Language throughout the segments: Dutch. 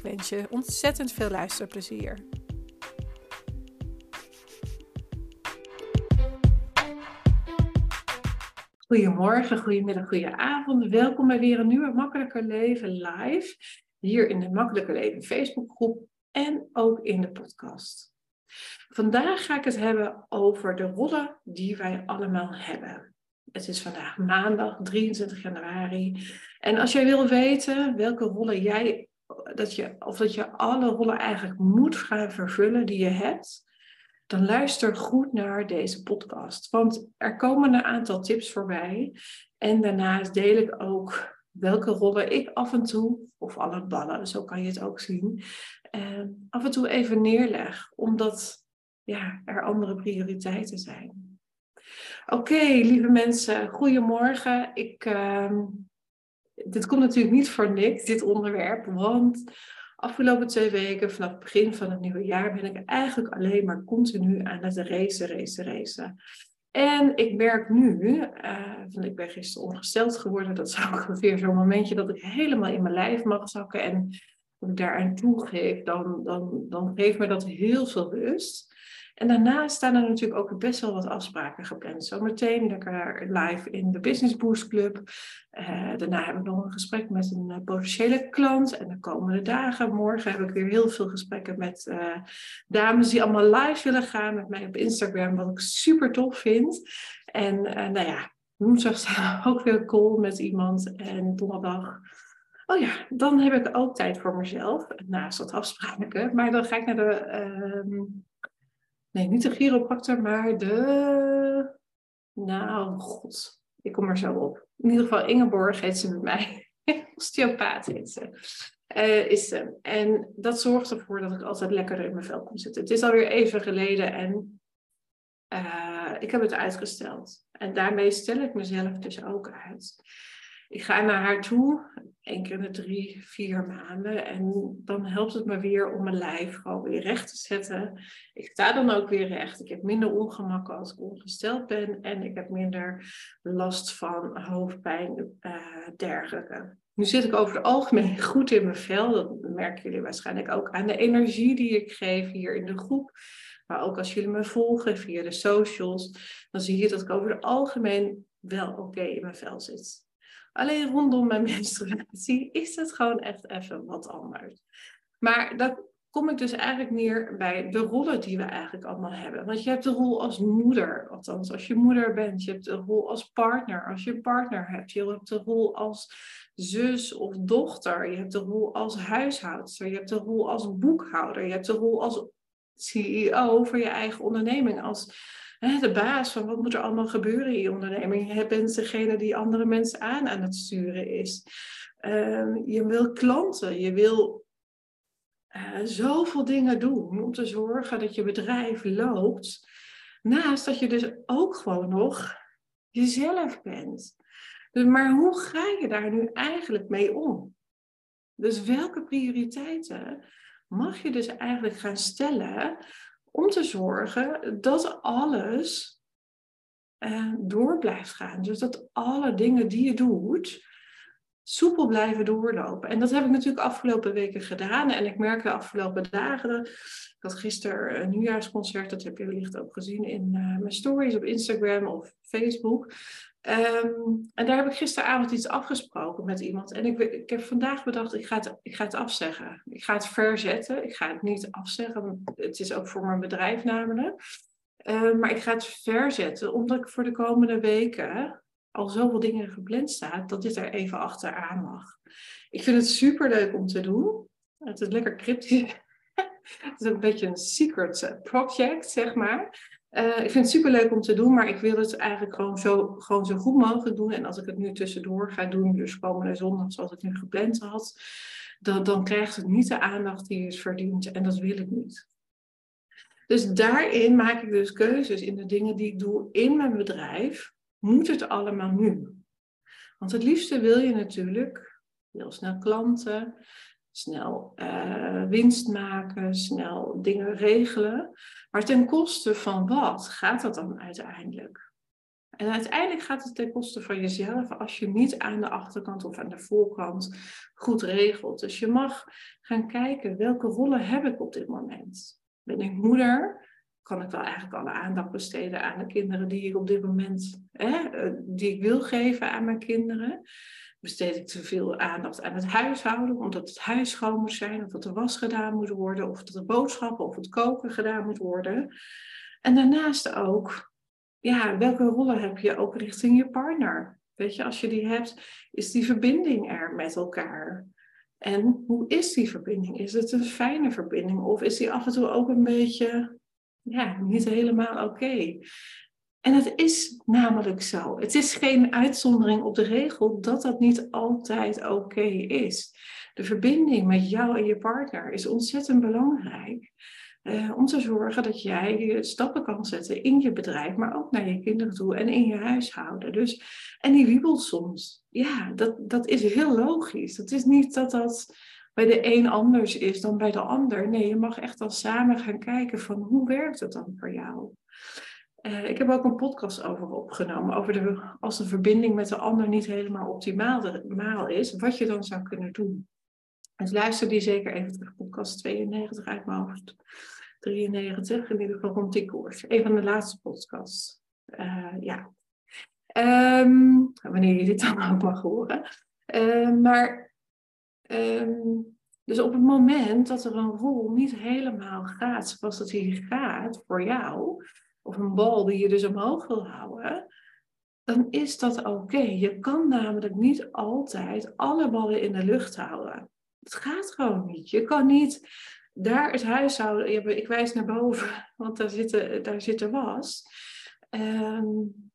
Ik wens je ontzettend veel luisterplezier. Goedemorgen, goedemiddag, goedenavond. Welkom bij weer een nieuwe Makkelijker Leven live. Hier in de Makkelijker Leven Facebookgroep en ook in de podcast. Vandaag ga ik het hebben over de rollen die wij allemaal hebben. Het is vandaag maandag 23 januari. En als jij wil weten welke rollen jij dat je, of dat je alle rollen eigenlijk moet gaan vervullen die je hebt, dan luister goed naar deze podcast. Want er komen een aantal tips voorbij. En daarnaast deel ik ook welke rollen ik af en toe, of alle ballen, zo kan je het ook zien, eh, af en toe even neerleg. Omdat ja, er andere prioriteiten zijn. Oké, lieve mensen, goedemorgen. Ik, uh, dit komt natuurlijk niet voor niks, dit onderwerp, want afgelopen twee weken, vanaf het begin van het nieuwe jaar, ben ik eigenlijk alleen maar continu aan het racen, racen, racen. En ik merk nu, uh, ik ben gisteren ongesteld geworden, dat is ongeveer zo'n momentje dat ik helemaal in mijn lijf mag zakken. En als ik daaraan toegeef, dan, dan, dan geeft me dat heel veel rust. En daarna staan er natuurlijk ook best wel wat afspraken gepland. Zometeen lekker live in de Business Boost Club. Uh, daarna heb ik nog een gesprek met een uh, potentiële klant. En de komende dagen, morgen heb ik weer heel veel gesprekken met uh, dames die allemaal live willen gaan met mij op Instagram. Wat ik super tof vind. En nou ja, woensdag staan ook weer call met iemand. En donderdag Oh ja, dan heb ik ook tijd voor mezelf, naast dat afspraken. Maar dan ga ik naar de ehm, Nee, niet de chiropractor, maar de. Nou, god. Ik kom er zo op. In ieder geval, Ingeborg heet ze met mij. Osteopaat heet ze. Uh, is ze. En dat zorgt ervoor dat ik altijd lekkerder in mijn vel kom zitten. Het is alweer even geleden en uh, ik heb het uitgesteld. En daarmee stel ik mezelf dus ook uit. Ik ga naar haar toe, één keer in de drie, vier maanden. En dan helpt het me weer om mijn lijf gewoon weer recht te zetten. Ik sta dan ook weer recht. Ik heb minder ongemak als ik ongesteld ben. En ik heb minder last van hoofdpijn, uh, dergelijke. Nu zit ik over het algemeen goed in mijn vel. Dat merken jullie waarschijnlijk ook aan de energie die ik geef hier in de groep. Maar ook als jullie me volgen via de socials, dan zie je dat ik over het algemeen wel oké in mijn vel zit. Alleen rondom mijn menstruatie is het gewoon echt even wat anders. Maar dat kom ik dus eigenlijk neer bij de rollen die we eigenlijk allemaal hebben. Want je hebt de rol als moeder, althans als je moeder bent. Je hebt de rol als partner, als je partner hebt. Je hebt de rol als zus of dochter. Je hebt de rol als huishoudster. Je hebt de rol als boekhouder. Je hebt de rol als CEO voor je eigen onderneming. Als de baas van wat moet er allemaal gebeuren in je onderneming. Je bent degene die andere mensen aan aan het sturen is. Ehm, je wil klanten, je wil uh, zoveel dingen doen om te zorgen dat je bedrijf loopt. Naast dat je dus ook gewoon nog jezelf bent. Dus, maar hoe ga je daar nu eigenlijk mee om? Dus welke prioriteiten mag je dus eigenlijk gaan stellen om te zorgen dat alles uh, door blijft gaan. Dus dat alle dingen die je doet, soepel blijven doorlopen. En dat heb ik natuurlijk afgelopen weken gedaan. En ik merk de afgelopen dagen. Ik had gisteren een nieuwjaarsconcert, dat heb je wellicht ook gezien in uh, mijn stories op Instagram of Facebook. Um, en daar heb ik gisteravond iets afgesproken met iemand. En ik, ik heb vandaag bedacht, ik ga, het, ik ga het afzeggen. Ik ga het verzetten. Ik ga het niet afzeggen. Het is ook voor mijn bedrijf namelijk. Uh, maar ik ga het verzetten, omdat ik voor de komende weken al zoveel dingen gepland staat, dat dit er even achteraan mag. Ik vind het super leuk om te doen. Het is lekker cryptisch. het is een beetje een secret project, zeg maar. Uh, ik vind het super leuk om te doen, maar ik wil het eigenlijk gewoon zo, gewoon zo goed mogelijk doen. En als ik het nu tussendoor ga doen, dus komende zondag zoals ik nu gepland had, dan, dan krijgt het niet de aandacht die het verdient. En dat wil ik niet. Dus daarin maak ik dus keuzes in de dingen die ik doe in mijn bedrijf. Moet het allemaal nu? Want het liefste wil je natuurlijk heel snel klanten, snel uh, winst maken, snel dingen regelen. Maar ten koste van wat gaat dat dan uiteindelijk? En uiteindelijk gaat het ten koste van jezelf als je niet aan de achterkant of aan de voorkant goed regelt. Dus je mag gaan kijken welke rollen heb ik op dit moment. Ben ik moeder? Kan ik wel eigenlijk alle aandacht besteden aan de kinderen die ik op dit moment, hè, eh, die ik wil geven aan mijn kinderen? besteed ik te veel aandacht aan het huishouden, omdat het huis schoon moet zijn, of dat de was gedaan moet worden, of dat de boodschappen of het koken gedaan moet worden. En daarnaast ook, ja, welke rollen heb je ook richting je partner? Weet je, als je die hebt, is die verbinding er met elkaar? En hoe is die verbinding? Is het een fijne verbinding of is die af en toe ook een beetje, ja, niet helemaal oké? En het is namelijk zo. Het is geen uitzondering op de regel dat dat niet altijd oké is. De verbinding met jou en je partner is ontzettend belangrijk. Uh, om te zorgen dat jij stappen kan zetten in je bedrijf, maar ook naar je kinderen toe en in je huishouden. Dus, en die wiebelt soms. Ja, dat, dat is heel logisch. Het is niet dat dat bij de een anders is dan bij de ander. Nee, je mag echt dan samen gaan kijken van hoe werkt het dan voor jou. Uh, ik heb ook een podcast over opgenomen, over de, als de verbinding met de ander niet helemaal optimaal is, wat je dan zou kunnen doen. Dus luister die zeker even terug, podcast 92 uit mijn hoofd. 93, in ieder geval rond die koers. Een van de laatste podcasts. Uh, ja. Um, wanneer je dit dan ook mag horen. Uh, maar, um, dus op het moment dat er een rol niet helemaal gaat zoals het hier gaat voor jou, of een bal die je dus omhoog wil houden, dan is dat oké. Je kan namelijk niet altijd alle ballen in de lucht houden. Het gaat gewoon niet. Je kan niet daar het huishouden. Ik wijs naar boven, want daar zit, daar zit was. Um,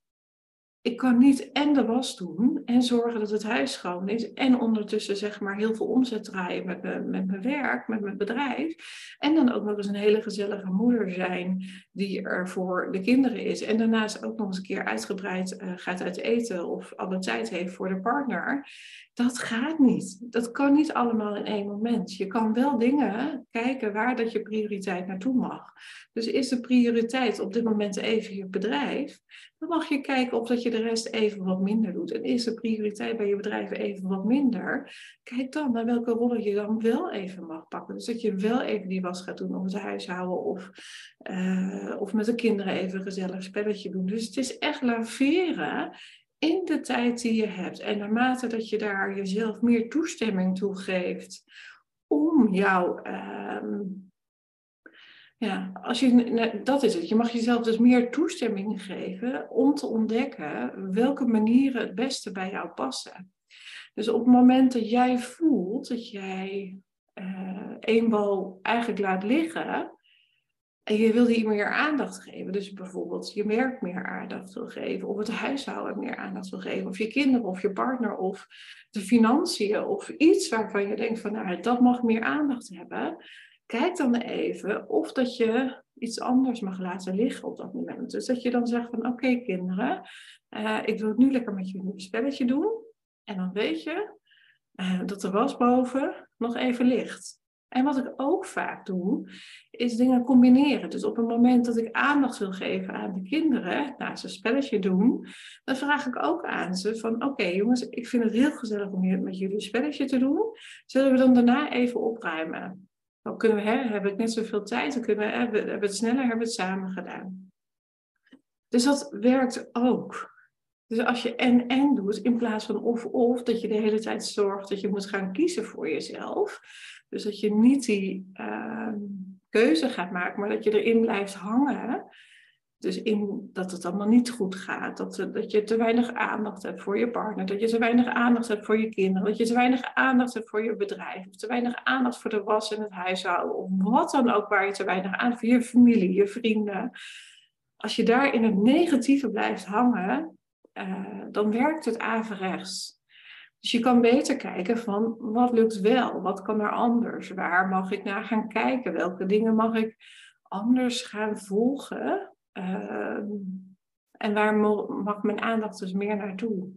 ik kan niet en de was doen en zorgen dat het huis schoon is. En ondertussen zeg maar heel veel omzet draaien met, me, met mijn werk, met mijn bedrijf. En dan ook nog eens een hele gezellige moeder zijn die er voor de kinderen is. En daarnaast ook nog eens een keer uitgebreid uh, gaat uit eten of alle tijd heeft voor de partner. Dat gaat niet. Dat kan niet allemaal in één moment. Je kan wel dingen kijken waar dat je prioriteit naartoe mag. Dus is de prioriteit op dit moment even je bedrijf? Dan mag je kijken of dat je de rest even wat minder doet. En is de prioriteit bij je bedrijf even wat minder? Kijk dan naar welke rollen je dan wel even mag pakken. Dus dat je wel even die was gaat doen of het huishouden of, uh, of met de kinderen even een gezellig spelletje doen. Dus het is echt laveren in de tijd die je hebt. En naarmate dat je daar jezelf meer toestemming toe geeft om jouw. Ehm, ja, als je, dat is het. Je mag jezelf dus meer toestemming geven om te ontdekken welke manieren het beste bij jou passen. Dus op het moment dat jij voelt dat jij uh, één bal eigenlijk laat liggen, en je wil die meer aandacht geven. Dus bijvoorbeeld je merk meer aandacht wil geven. Of het huishouden meer aandacht wil geven. Of je kinderen of je partner of de financiën. Of iets waarvan je denkt van nou dat mag meer aandacht hebben. Kijk dan even of dat je iets anders mag laten liggen op dat moment. Dus dat je dan zegt van oké kinderen. Uh, ik wil het nu lekker met jullie een spelletje doen. En dan weet je uh, dat de was boven nog even ligt. En wat ik ook vaak doe, is dingen combineren. Dus op het moment dat ik aandacht wil geven aan de kinderen, nou, ze een spelletje doen, dan vraag ik ook aan ze van, oké jongens, ik vind het heel gezellig om met jullie een spelletje te doen. Zullen we dan daarna even opruimen? Dan kunnen we, hè, heb ik net zoveel tijd, dan kunnen we, hebben, hebben het sneller, hebben we het samen gedaan. Dus dat werkt ook. Dus als je en-en doet, in plaats van of-of, dat je de hele tijd zorgt dat je moet gaan kiezen voor jezelf. Dus dat je niet die uh, keuze gaat maken, maar dat je erin blijft hangen. Dus in dat het allemaal niet goed gaat. Dat, dat je te weinig aandacht hebt voor je partner. Dat je te weinig aandacht hebt voor je kinderen. Dat je te weinig aandacht hebt voor je bedrijf. Of te weinig aandacht voor de was en het huishouden. Of wat dan ook waar je te weinig aandacht voor je familie, je vrienden als je daar in het negatieve blijft hangen, uh, dan werkt het averechts. Dus je kan beter kijken van wat lukt wel, wat kan er anders, waar mag ik naar gaan kijken, welke dingen mag ik anders gaan volgen uh, en waar mag mijn aandacht dus meer naartoe.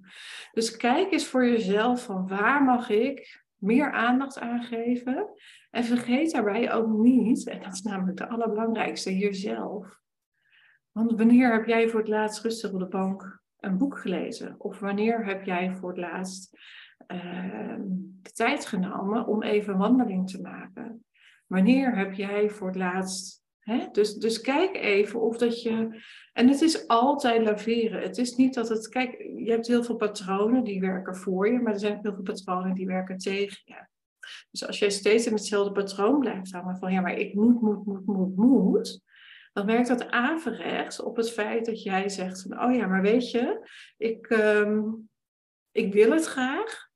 Dus kijk eens voor jezelf van waar mag ik meer aandacht aan geven en vergeet daarbij ook niet, en dat is namelijk de allerbelangrijkste, jezelf. Want wanneer heb jij voor het laatst rustig op de bank een boek gelezen? Of wanneer heb jij voor het laatst uh, de tijd genomen om even een wandeling te maken? Wanneer heb jij voor het laatst. Hè? Dus, dus kijk even of dat je. En het is altijd laveren. Het is niet dat het. Kijk, je hebt heel veel patronen die werken voor je, maar er zijn ook heel veel patronen die werken tegen je. Dus als jij steeds in hetzelfde patroon blijft hangen van ja, maar ik moet, moet, moet, moet, moet, dan werkt dat averechts op het feit dat jij zegt van, oh ja, maar weet je, ik, um, ik wil het graag.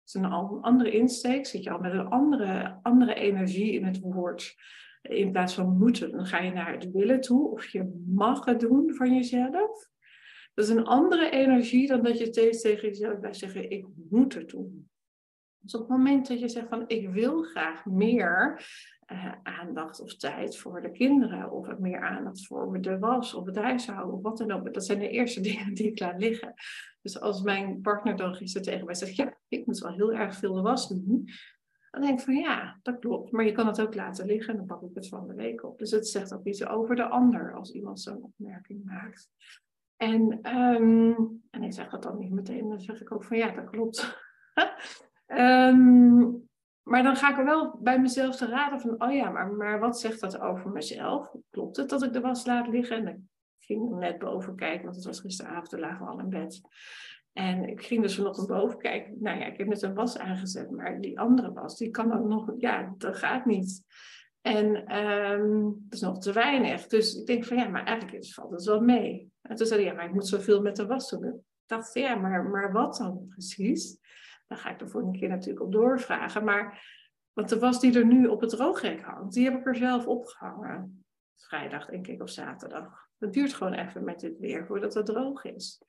Het is een andere insteek, zit je al met een andere, andere energie in het woord. In plaats van moeten, dan ga je naar het willen toe, of je mag het doen van jezelf. Dat is een andere energie dan dat je steeds tegen jezelf blijft zeggen, ik moet het doen. Dus op het moment dat je zegt van ik wil graag meer uh, aandacht of tijd voor de kinderen, of meer aandacht voor de was of het huishouden, of wat dan ook. Dat zijn de eerste dingen die ik laat liggen. Dus als mijn partner dan gisteren tegen mij zegt, ja, ik moet wel heel erg veel de was doen. Dan denk ik van ja, dat klopt. Maar je kan het ook laten liggen en dan pak ik het van de week op. Dus het zegt ook iets over de ander als iemand zo'n opmerking maakt. En, um, en ik zeg dat dan niet meteen, dan zeg ik ook van ja, dat klopt. um, maar dan ga ik er wel bij mezelf te raden van, oh ja, maar, maar wat zegt dat over mezelf? Klopt het dat ik de was laat liggen? En ik ging net boven kijken, want het was gisteravond, lagen al in bed. En ik ging dus vanochtend boven kijken. Nou ja, ik heb net een was aangezet, maar die andere was, die kan ook nog, ja, dat gaat niet. En um, dat is nog te weinig. Dus ik denk van ja, maar eigenlijk valt het wel mee. En toen zei hij, ja, maar ik moet zoveel met de was doen. Ik dacht, ja, maar, maar wat dan precies? Daar ga ik de volgende keer natuurlijk op doorvragen. Maar, want de was die er nu op het droogrek hangt, die heb ik er zelf opgehangen. Vrijdag, denk ik, of zaterdag. Het duurt gewoon even met dit weer voordat het droog is.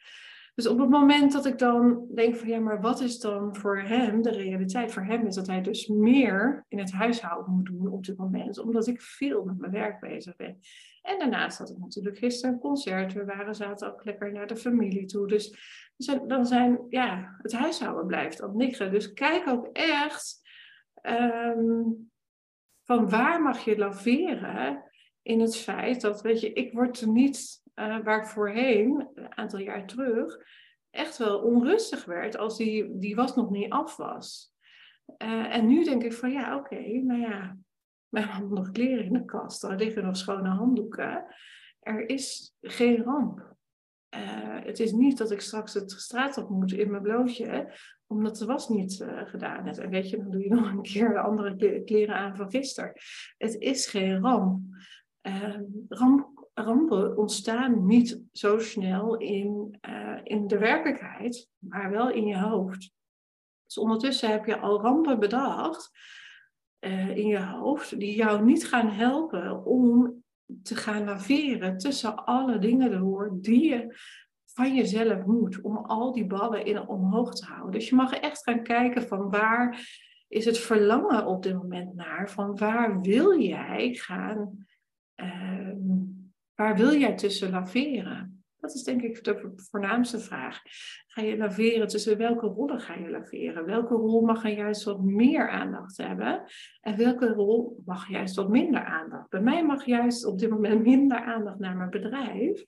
Dus op het moment dat ik dan denk van ja, maar wat is dan voor hem de realiteit? Voor hem is dat hij dus meer in het huishouden moet doen op dit moment, omdat ik veel met mijn werk bezig ben. En daarnaast had ik natuurlijk gisteren een concert. We waren zaten ook lekker naar de familie toe. Dus dan zijn, ja, het huishouden blijft op liggen. Dus kijk ook echt um, van waar mag je laveren in het feit dat, weet je, ik word er niet, uh, waar ik voorheen, een aantal jaar terug, echt wel onrustig werd als die, die was nog niet af was. Uh, en nu denk ik van ja, oké, okay, nou ja, we hebben nog kleren in de kast, er liggen nog schone handdoeken. Er is geen ramp. Uh, het is niet dat ik straks het straat op moet in mijn blootje, omdat de was niet gedaan is. En weet je, dan doe je nog een keer de andere kleren aan van gisteren. Het is geen ramp. Uh, ramp rampen ontstaan niet zo snel in, in de werkelijkheid, maar wel in je hoofd. Dus ondertussen heb je al rampen bedacht uh, in je hoofd die jou niet gaan helpen om te gaan naveren tussen alle dingen door die je van jezelf moet om al die ballen in omhoog te houden. Dus je mag echt gaan kijken van waar is het verlangen op dit moment naar? Van waar wil jij gaan? Uh, waar wil jij tussen laveren? Dat is denk ik de voornaamste vraag. Ga je laveren tussen welke rollen ga je laveren? Welke rol mag er juist wat meer aandacht hebben? En welke rol mag juist wat minder aandacht? Bij mij mag juist op dit moment minder aandacht naar mijn bedrijf.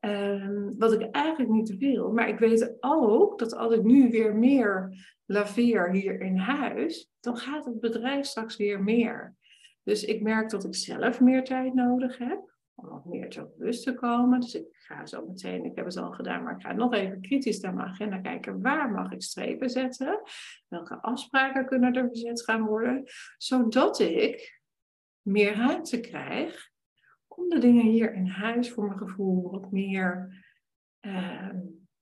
Um, wat ik eigenlijk niet wil. Maar ik weet ook dat als ik nu weer meer laveer hier in huis, dan gaat het bedrijf straks weer meer. Dus ik merk dat ik zelf meer tijd nodig heb om wat meer tot rust te komen. Dus ik ga zo meteen, ik heb het al gedaan, maar ik ga nog even kritisch naar mijn agenda kijken. Waar mag ik strepen zetten? Welke afspraken kunnen er gezet gaan worden? Zodat ik meer ruimte krijg om de dingen hier in huis voor mijn gevoel wat meer uh,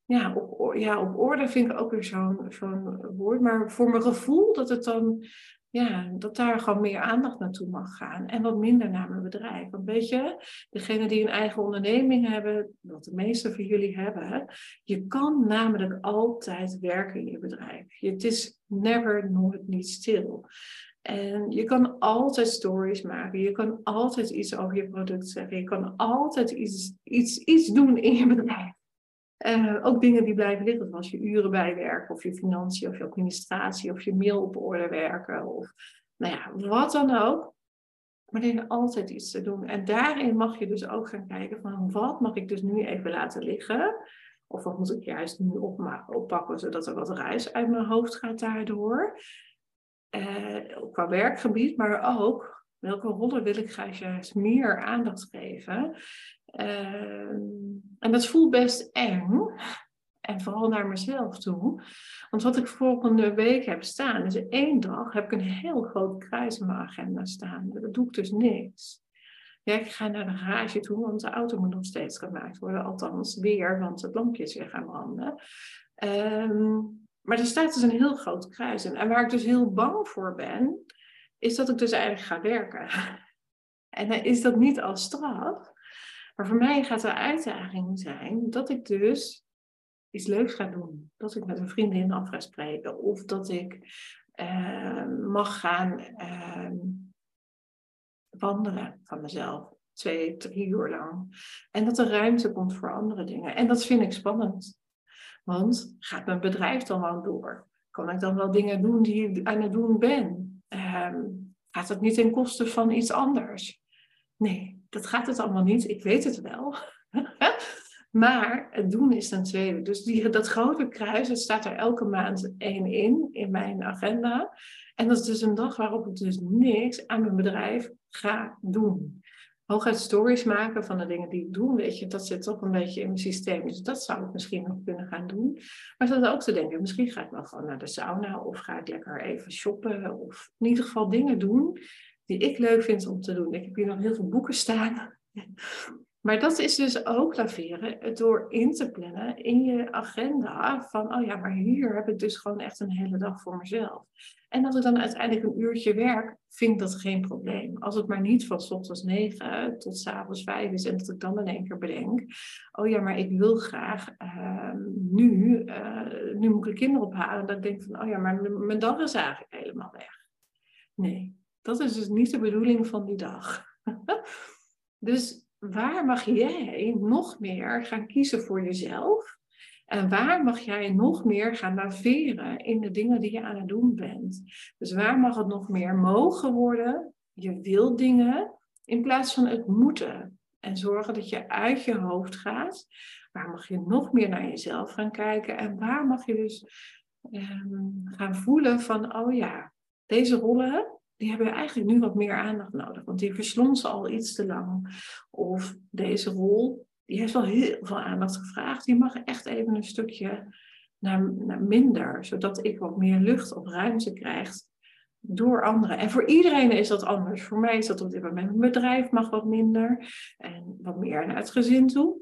ja, op, ja, op orde vind ik ook weer zo'n zo'n woord. Maar voor mijn gevoel dat het dan ja, dat daar gewoon meer aandacht naartoe mag gaan en wat minder naar mijn bedrijf. Want weet je, degene die een eigen onderneming hebben, wat de meeste van jullie hebben, je kan namelijk altijd werken in je bedrijf. Het is never, nooit niet stil. En je kan altijd stories maken, je kan altijd iets over je product zeggen, je kan altijd iets, iets, iets doen in je bedrijf. Uh, ook dingen die blijven liggen, zoals je uren bijwerken, of je financiën, of je administratie, of je mail op orde werken, of nou ja, wat dan ook. Maar er is altijd iets te doen. En daarin mag je dus ook gaan kijken van wat mag ik dus nu even laten liggen? Of wat moet ik juist nu oppakken, zodat er wat ruis uit mijn hoofd gaat daardoor. Uh, qua werkgebied, maar ook welke rollen wil ik graag juist meer aandacht geven. Uh, en dat voelt best eng. En vooral naar mezelf toe. Want wat ik volgende week heb staan, is één dag heb ik een heel groot kruis in mijn agenda staan. Dat doe ik dus niks. Ja, ik ga naar de garage toe, want de auto moet nog steeds gemaakt worden. Althans, weer, want het lampje is weer gaan branden. Um, maar er staat dus een heel groot kruis. En waar ik dus heel bang voor ben, is dat ik dus eigenlijk ga werken. En dan is dat niet als straf. Maar voor mij gaat de uitdaging zijn dat ik dus iets leuks ga doen. Dat ik met een vriendin af ga spreken. Of dat ik uh, mag gaan uh, wandelen van mezelf. Twee, drie uur lang. En dat er ruimte komt voor andere dingen. En dat vind ik spannend. Want gaat mijn bedrijf dan wel door? Kan ik dan wel dingen doen die ik aan het doen ben? Um, gaat het niet ten koste van iets anders? Nee, dat gaat het allemaal niet. Ik weet het wel. maar het doen is ten tweede. Dus die, dat grote kruis, het staat er elke maand één in, in mijn agenda. En dat is dus een dag waarop ik dus niks aan mijn bedrijf ga doen hooguit stories maken van de dingen die ik doe. Weet je, dat zit toch een beetje in mijn systeem. Dus dat zou ik misschien nog kunnen gaan doen. Maar zat ook te denken, misschien ga ik wel gewoon naar de sauna. Of ga ik lekker even shoppen. Of in ieder geval dingen doen die ik leuk vind om te doen. Ik heb hier nog heel veel boeken staan. Maar dat is dus ook laveren door in te plannen in je agenda van, oh ja, maar hier heb ik dus gewoon echt een hele dag voor mezelf. En als ik dan uiteindelijk een uurtje werk, vind ik dat geen probleem. Als het maar niet van ochtends 9 tot s avonds 5 is en dat ik dan in één keer bedenk, oh ja, maar ik wil graag uh, nu, uh, nu moet ik de kinderen ophalen. Dat ik denk van, oh ja, maar mijn dag is eigenlijk helemaal weg. Nee, dat is dus niet de bedoeling van die dag. dus waar mag jij nog meer gaan kiezen voor jezelf? En waar mag jij nog meer gaan laveren in de dingen die je aan het doen bent? Dus waar mag het nog meer mogen worden? Je wil dingen in plaats van het moeten. En zorgen dat je uit je hoofd gaat. Waar mag je nog meer naar jezelf gaan kijken? En waar mag je dus ehm, gaan voelen van, oh ja, deze rollen, die hebben eigenlijk nu wat meer aandacht nodig. Want die verslonsen al iets te lang. Of deze rol, die heeft wel heel veel aandacht gevraagd. Die mag echt even een stukje naar, naar minder. Zodat ik wat meer lucht of ruimte krijg door anderen. En voor iedereen is dat anders. Voor mij is dat op dit moment mijn bedrijf mag wat minder. En wat meer naar het gezin toe.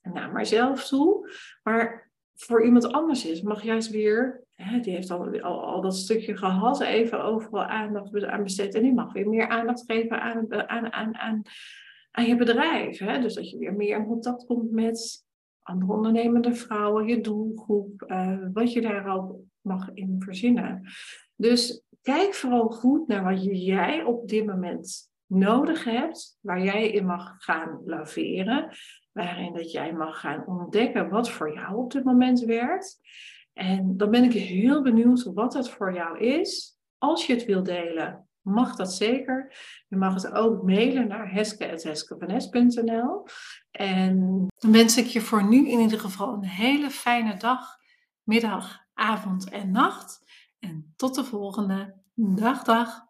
En naar mijzelf toe. Maar voor iemand anders is, mag juist weer die heeft al, al, dat stukje gehad, even overal aandacht aan besteed. En die mag weer meer aandacht geven aan, aan, aan, aan, je bedrijf. Hè? Dus dat je weer meer in contact komt met andere ondernemende vrouwen, je doelgroep, uh, wat je daar ook mag in verzinnen. Dus kijk vooral goed naar wat jij op dit moment nodig hebt, waar jij in mag gaan laveren, waarin dat jij mag gaan ontdekken wat voor jou op dit moment werkt. En dan ben ik heel benieuwd wat dat voor jou is. Als je het wil delen, mag dat zeker. Je mag het ook mailen naar heske.heskevanes.nl. En dan wens ik je voor nu in ieder geval een hele fijne dag, middag, avond en nacht. En tot de volgende. Dag, dag.